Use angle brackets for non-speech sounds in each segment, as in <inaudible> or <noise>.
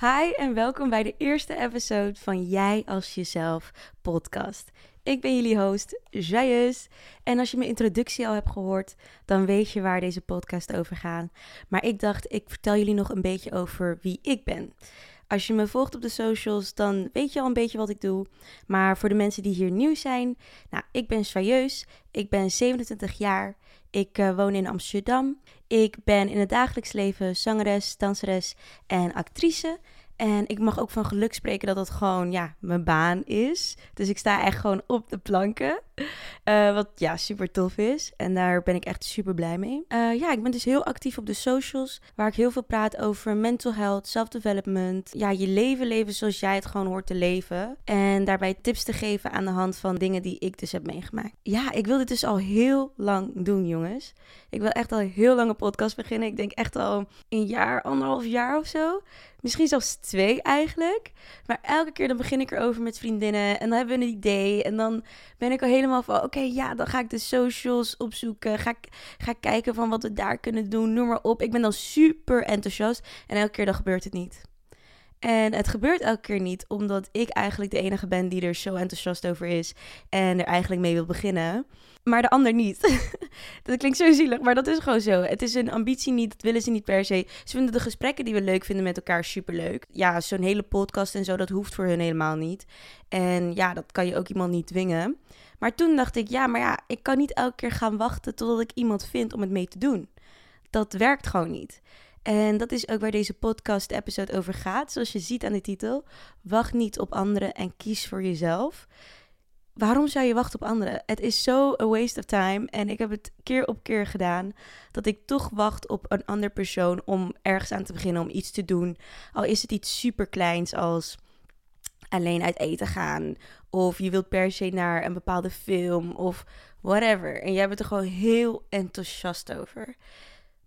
Hi en welkom bij de eerste episode van Jij als Jezelf podcast. Ik ben jullie host, Jayeus. En als je mijn introductie al hebt gehoord, dan weet je waar deze podcast over gaat. Maar ik dacht, ik vertel jullie nog een beetje over wie ik ben. Als je me volgt op de socials, dan weet je al een beetje wat ik doe. Maar voor de mensen die hier nieuw zijn, nou, ik ben Joyeus. Ik ben 27 jaar. Ik uh, woon in Amsterdam. Ik ben in het dagelijks leven zangeres, danseres en actrice. En ik mag ook van geluk spreken dat dat gewoon ja, mijn baan is. Dus ik sta echt gewoon op de planken. Uh, wat ja, super tof is. En daar ben ik echt super blij mee. Uh, ja, ik ben dus heel actief op de socials. Waar ik heel veel praat over mental health, self-development. Ja, je leven leven zoals jij het gewoon hoort te leven. En daarbij tips te geven aan de hand van dingen die ik dus heb meegemaakt. Ja, ik wil dit dus al heel lang doen, jongens. Ik wil echt al heel lang een podcast beginnen. Ik denk echt al een jaar, anderhalf jaar of zo. Misschien zelfs twee eigenlijk. Maar elke keer dan begin ik erover met vriendinnen. En dan hebben we een idee. En dan ben ik al helemaal van... Oké, ja, dan ga ik de socials opzoeken. Ga ga kijken van wat we daar kunnen doen. Noem maar op. Ik ben dan super enthousiast. En elke keer dan gebeurt het niet. En het gebeurt elke keer niet, omdat ik eigenlijk de enige ben die er zo enthousiast over is en er eigenlijk mee wil beginnen maar de ander niet. <laughs> dat klinkt zo zielig, maar dat is gewoon zo. Het is een ambitie niet, dat willen ze niet per se. Ze vinden de gesprekken die we leuk vinden met elkaar superleuk. Ja, zo'n hele podcast en zo, dat hoeft voor hun helemaal niet. En ja, dat kan je ook iemand niet dwingen. Maar toen dacht ik, ja, maar ja, ik kan niet elke keer gaan wachten totdat ik iemand vind om het mee te doen. Dat werkt gewoon niet. En dat is ook waar deze podcast-episode over gaat. Zoals je ziet aan de titel: Wacht niet op anderen en kies voor jezelf waarom zou je wachten op anderen? Het is zo a waste of time. En ik heb het keer op keer gedaan dat ik toch wacht op een ander persoon om ergens aan te beginnen, om iets te doen. Al is het iets super kleins als alleen uit eten gaan. Of je wilt per se naar een bepaalde film of whatever. En jij bent er gewoon heel enthousiast over.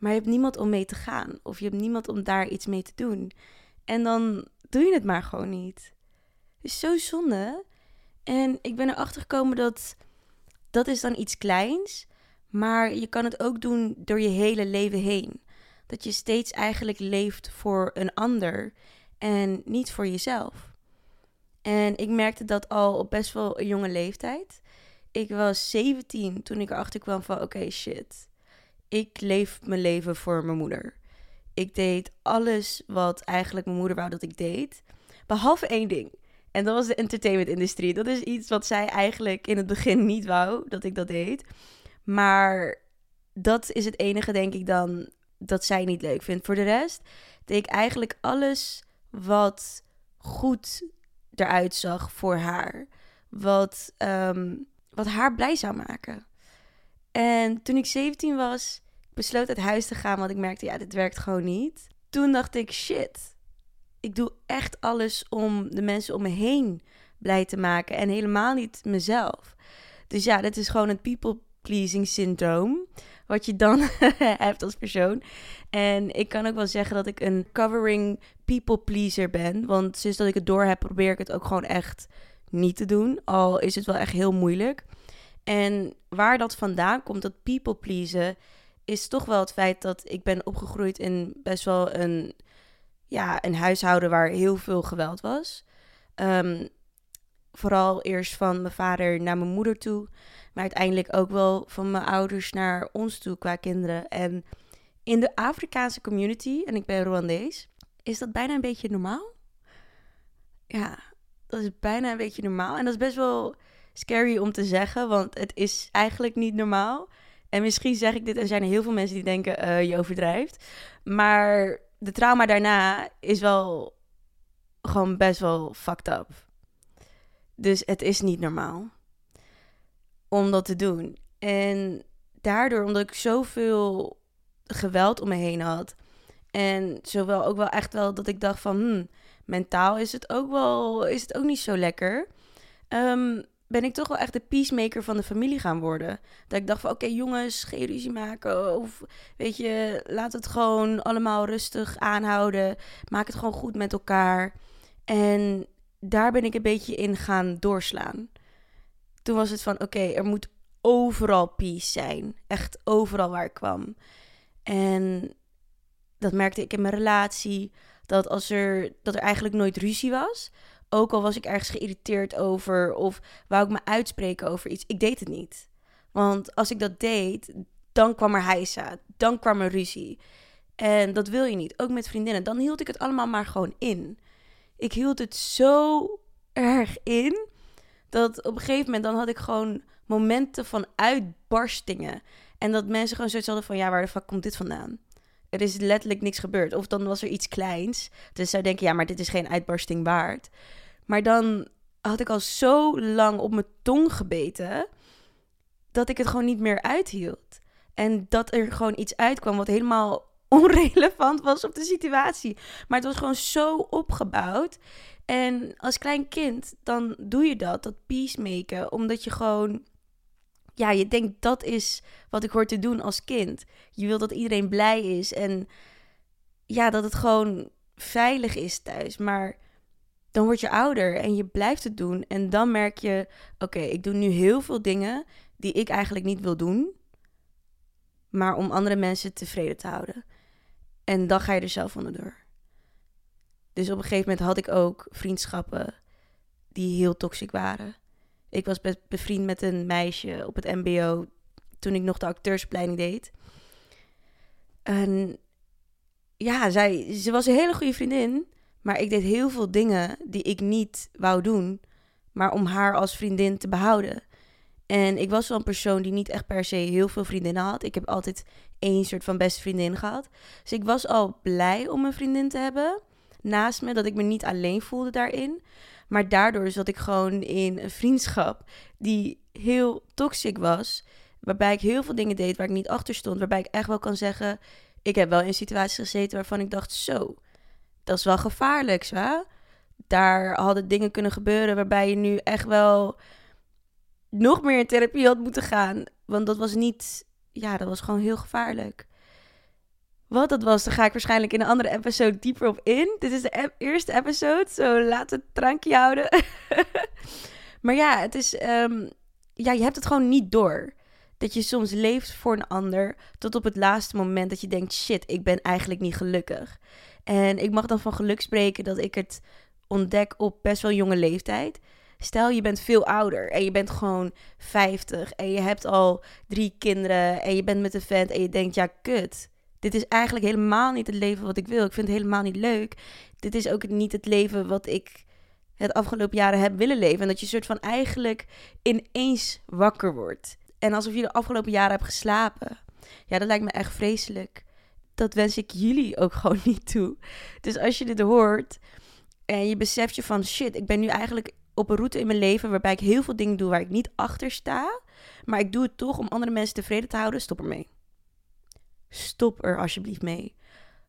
Maar je hebt niemand om mee te gaan. Of je hebt niemand om daar iets mee te doen. En dan doe je het maar gewoon niet. Het is zo zonde. En ik ben erachter gekomen dat dat is dan iets kleins, maar je kan het ook doen door je hele leven heen. Dat je steeds eigenlijk leeft voor een ander en niet voor jezelf. En ik merkte dat al op best wel een jonge leeftijd. Ik was 17 toen ik erachter kwam van oké shit. Ik leef mijn leven voor mijn moeder. Ik deed alles wat eigenlijk mijn moeder wou dat ik deed. Behalve één ding. En dat was de entertainment-industrie. Dat is iets wat zij eigenlijk in het begin niet wou dat ik dat deed. Maar dat is het enige, denk ik, dan dat zij niet leuk vindt. Voor de rest deed ik eigenlijk alles wat goed eruit zag voor haar. Wat, um, wat haar blij zou maken. En toen ik 17 was, besloot uit huis te gaan, want ik merkte, ja, dit werkt gewoon niet. Toen dacht ik, shit, ik doe echt alles om de mensen om me heen blij te maken en helemaal niet mezelf. Dus ja, dit is gewoon het people pleasing syndroom. Wat je dan <laughs> hebt als persoon. En ik kan ook wel zeggen dat ik een covering people pleaser ben. Want sinds dat ik het door heb, probeer ik het ook gewoon echt niet te doen. Al is het wel echt heel moeilijk. En waar dat vandaan komt, dat people pleasen, is toch wel het feit dat ik ben opgegroeid in best wel een ja, een huishouden waar heel veel geweld was. Um, vooral eerst van mijn vader naar mijn moeder toe. Maar uiteindelijk ook wel van mijn ouders naar ons toe qua kinderen. En in de Afrikaanse community, en ik ben Rwandees, is dat bijna een beetje normaal. Ja, dat is bijna een beetje normaal. En dat is best wel scary om te zeggen, want het is eigenlijk niet normaal. En misschien zeg ik dit en zijn er heel veel mensen die denken, uh, je overdrijft. Maar de trauma daarna is wel gewoon best wel fucked up. Dus het is niet normaal om dat te doen. En daardoor, omdat ik zoveel geweld om me heen had. En zowel ook wel echt wel dat ik dacht van, hmm, mentaal is het ook wel, is het ook niet zo lekker. Um, ben ik toch wel echt de peacemaker van de familie gaan worden. Dat ik dacht van, oké jongens, geen ruzie maken. Of weet je, laat het gewoon allemaal rustig aanhouden. Maak het gewoon goed met elkaar. En daar ben ik een beetje in gaan doorslaan. Toen was het van, oké, er moet overal peace zijn. Echt overal waar ik kwam. En dat merkte ik in mijn relatie. Dat, als er, dat er eigenlijk nooit ruzie was. Ook al was ik ergens geïrriteerd over of wou ik me uitspreken over iets. Ik deed het niet. Want als ik dat deed, dan kwam er heisa. Dan kwam er ruzie. En dat wil je niet. Ook met vriendinnen. Dan hield ik het allemaal maar gewoon in. Ik hield het zo erg in. Dat op een gegeven moment dan had ik gewoon momenten van uitbarstingen. En dat mensen gewoon zoiets hadden van, ja, waar de fuck komt dit vandaan? Er is letterlijk niks gebeurd. Of dan was er iets kleins. Dus zou denken, ja, maar dit is geen uitbarsting waard. Maar dan had ik al zo lang op mijn tong gebeten dat ik het gewoon niet meer uithield. En dat er gewoon iets uitkwam wat helemaal <laughs> onrelevant was op de situatie. Maar het was gewoon zo opgebouwd. En als klein kind, dan doe je dat, dat peacemaken, omdat je gewoon ja, je denkt dat is wat ik hoor te doen als kind. Je wil dat iedereen blij is en ja, dat het gewoon veilig is thuis. Maar dan word je ouder en je blijft het doen. En dan merk je, oké, ik doe nu heel veel dingen die ik eigenlijk niet wil doen. Maar om andere mensen tevreden te houden. En dan ga je er zelf onderdoor. Dus op een gegeven moment had ik ook vriendschappen die heel toxic waren. Ik was bevriend met een meisje op het MBO toen ik nog de acteursopleiding deed. En ja, zij, ze was een hele goede vriendin. Maar ik deed heel veel dingen die ik niet wou doen. Maar om haar als vriendin te behouden. En ik was wel een persoon die niet echt per se heel veel vriendinnen had. Ik heb altijd één soort van beste vriendin gehad. Dus ik was al blij om een vriendin te hebben naast me. Dat ik me niet alleen voelde daarin. Maar daardoor zat ik gewoon in een vriendschap die heel toxic was. Waarbij ik heel veel dingen deed waar ik niet achter stond. Waarbij ik echt wel kan zeggen, ik heb wel in situaties gezeten waarvan ik dacht, zo, dat is wel gevaarlijk, zo. Daar hadden dingen kunnen gebeuren waarbij je nu echt wel nog meer in therapie had moeten gaan. Want dat was niet, ja, dat was gewoon heel gevaarlijk. Wat dat was, daar ga ik waarschijnlijk in een andere episode dieper op in. Dit is de eerste episode, zo laat het drankje houden. <laughs> maar ja, het is, ehm, ja, je hebt het gewoon niet door. Dat je soms leeft voor een ander tot op het laatste moment dat je denkt, shit, ik ben eigenlijk niet gelukkig. En ik mag dan van geluk spreken dat ik het ontdek op best wel jonge leeftijd. Stel je bent veel ouder en je bent gewoon 50 en je hebt al drie kinderen en je bent met een vent en je denkt, ja, kut dit is eigenlijk helemaal niet het leven wat ik wil. Ik vind het helemaal niet leuk. Dit is ook niet het leven wat ik het afgelopen jaren heb willen leven. En dat je soort van eigenlijk ineens wakker wordt. En alsof je de afgelopen jaren hebt geslapen. Ja, dat lijkt me echt vreselijk. Dat wens ik jullie ook <laughs> gewoon niet toe. Dus als je dit hoort en je beseft je van shit, ik ben nu eigenlijk op een route in mijn leven waarbij ik heel veel dingen doe waar ik niet achter sta. Maar ik doe het toch om andere mensen tevreden te houden. Stop ermee stop er alsjeblieft mee.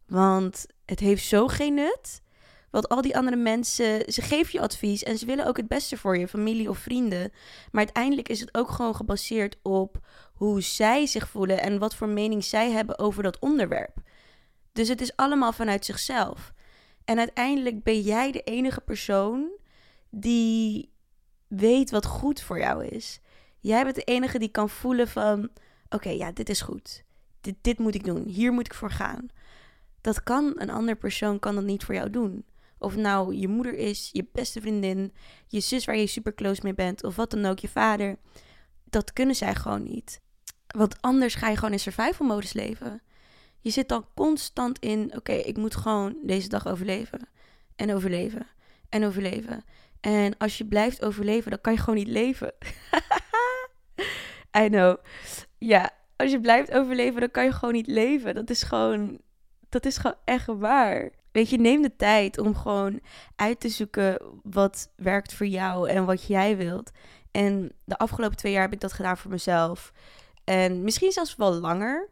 Want het heeft zo geen nut. Want al die andere mensen, ze geven je advies en ze willen ook het beste voor je, familie of vrienden. Maar uiteindelijk is het ook gewoon gebaseerd op hoe zij zich voelen en wat voor mening zij hebben over dat onderwerp. Dus het is allemaal vanuit zichzelf. En uiteindelijk ben jij de enige persoon die weet wat goed voor jou is. Jij bent de enige die kan voelen van, oké, ja, dit is goed dit, moet ik doen, hier moet ik voor gaan. Dat kan een ander persoon kan dat niet voor jou doen. Of nou je moeder is, je beste vriendin, je zus waar je super close mee bent, of wat dan ook, je vader. Dat kunnen zij gewoon niet. Want anders ga je gewoon in survival modus leven. Je zit dan constant in, oké, ik moet gewoon deze dag overleven. En overleven. En overleven. En als je blijft overleven, dan kan je gewoon niet leven. <laughs> I know. Ja, als je blijft overleven, dan kan je gewoon niet leven. Dat is gewoon, dat is gewoon echt waar. Weet je, neem de tijd om gewoon uit te zoeken wat werkt voor jou en wat jij wilt. En de afgelopen twee jaar heb ik dat gedaan voor mezelf. En misschien zelfs wel langer.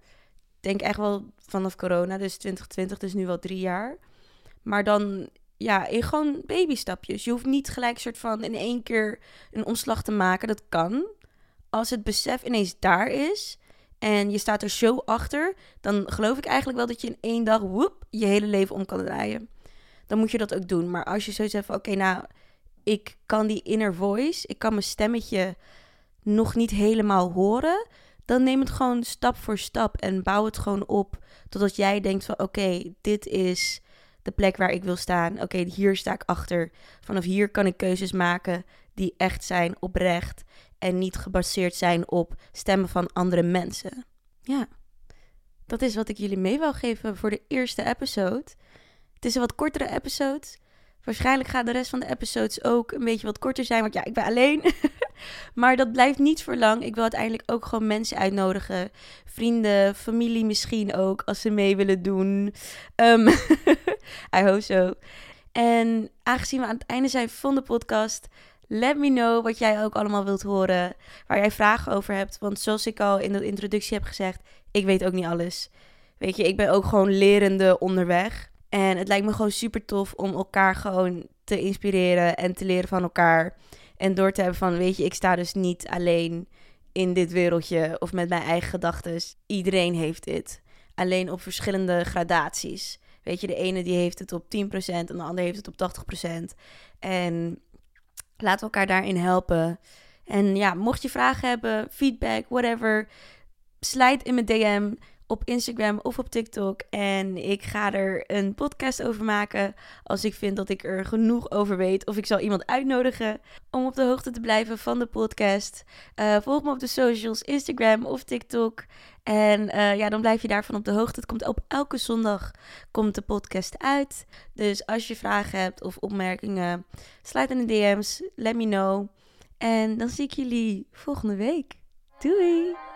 Ik denk echt wel vanaf corona, dus 2020, dus nu wel drie jaar. Maar dan, ja, in gewoon babystapjes. Je hoeft niet gelijk soort van in één keer een omslag te maken. Dat kan. Als het besef ineens daar is, en je staat er zo achter, dan geloof ik eigenlijk wel dat je in één dag woep, je hele leven om kan draaien. Dan moet je dat ook doen. Maar als je zoiets hebt van, oké, nou, ik kan die inner voice, ik kan mijn stemmetje nog niet helemaal horen, dan neem het gewoon stap voor stap en bouw het gewoon op totdat jij denkt van, oké, dit is de plek waar ik wil staan. Oké, hier sta ik achter. Vanaf hier kan ik keuzes maken die echt zijn, oprecht. En niet gebaseerd zijn op stemmen van andere mensen. Ja, dat is wat ik jullie mee wil geven voor de eerste episode. Het is een wat kortere episode. Waarschijnlijk gaat de rest van de episodes ook een beetje wat korter zijn. Want ja, ik ben alleen. <laughs> maar dat blijft niet voor lang. Ik wil uiteindelijk ook gewoon mensen uitnodigen. Vrienden, familie misschien ook, als ze mee willen doen. Um, <laughs> I hope so. En aangezien we aan het einde zijn van de podcast, let me know wat jij ook allemaal wilt horen. Waar jij vragen over hebt. Want zoals ik al in de introductie heb gezegd, ik weet ook niet alles. Weet je, ik ben ook gewoon lerende onderweg. En het lijkt me gewoon super tof om elkaar gewoon te inspireren en te leren van elkaar. En door te hebben van, weet je, ik sta dus niet alleen in dit wereldje of met mijn eigen gedachten. Iedereen heeft dit. Alleen op verschillende gradaties. Weet je, de ene die heeft het op 10% en de ander heeft het op 80%. En we elkaar daarin helpen. En ja, mocht je vragen hebben, feedback, whatever, slijt in mijn DM op Instagram of op TikTok. En ik ga er een podcast over maken als ik vind dat ik er genoeg over weet. Of ik zal iemand uitnodigen om op de hoogte te blijven van de podcast. Uh, volg me op de socials, Instagram of TikTok. En uh, ja, dan blijf je daarvan op de hoogte. Het komt op elke zondag komt de podcast uit. Dus als je vragen hebt of opmerkingen, sluit in de DM's. Let me know. En dan zie ik jullie volgende week. Doei!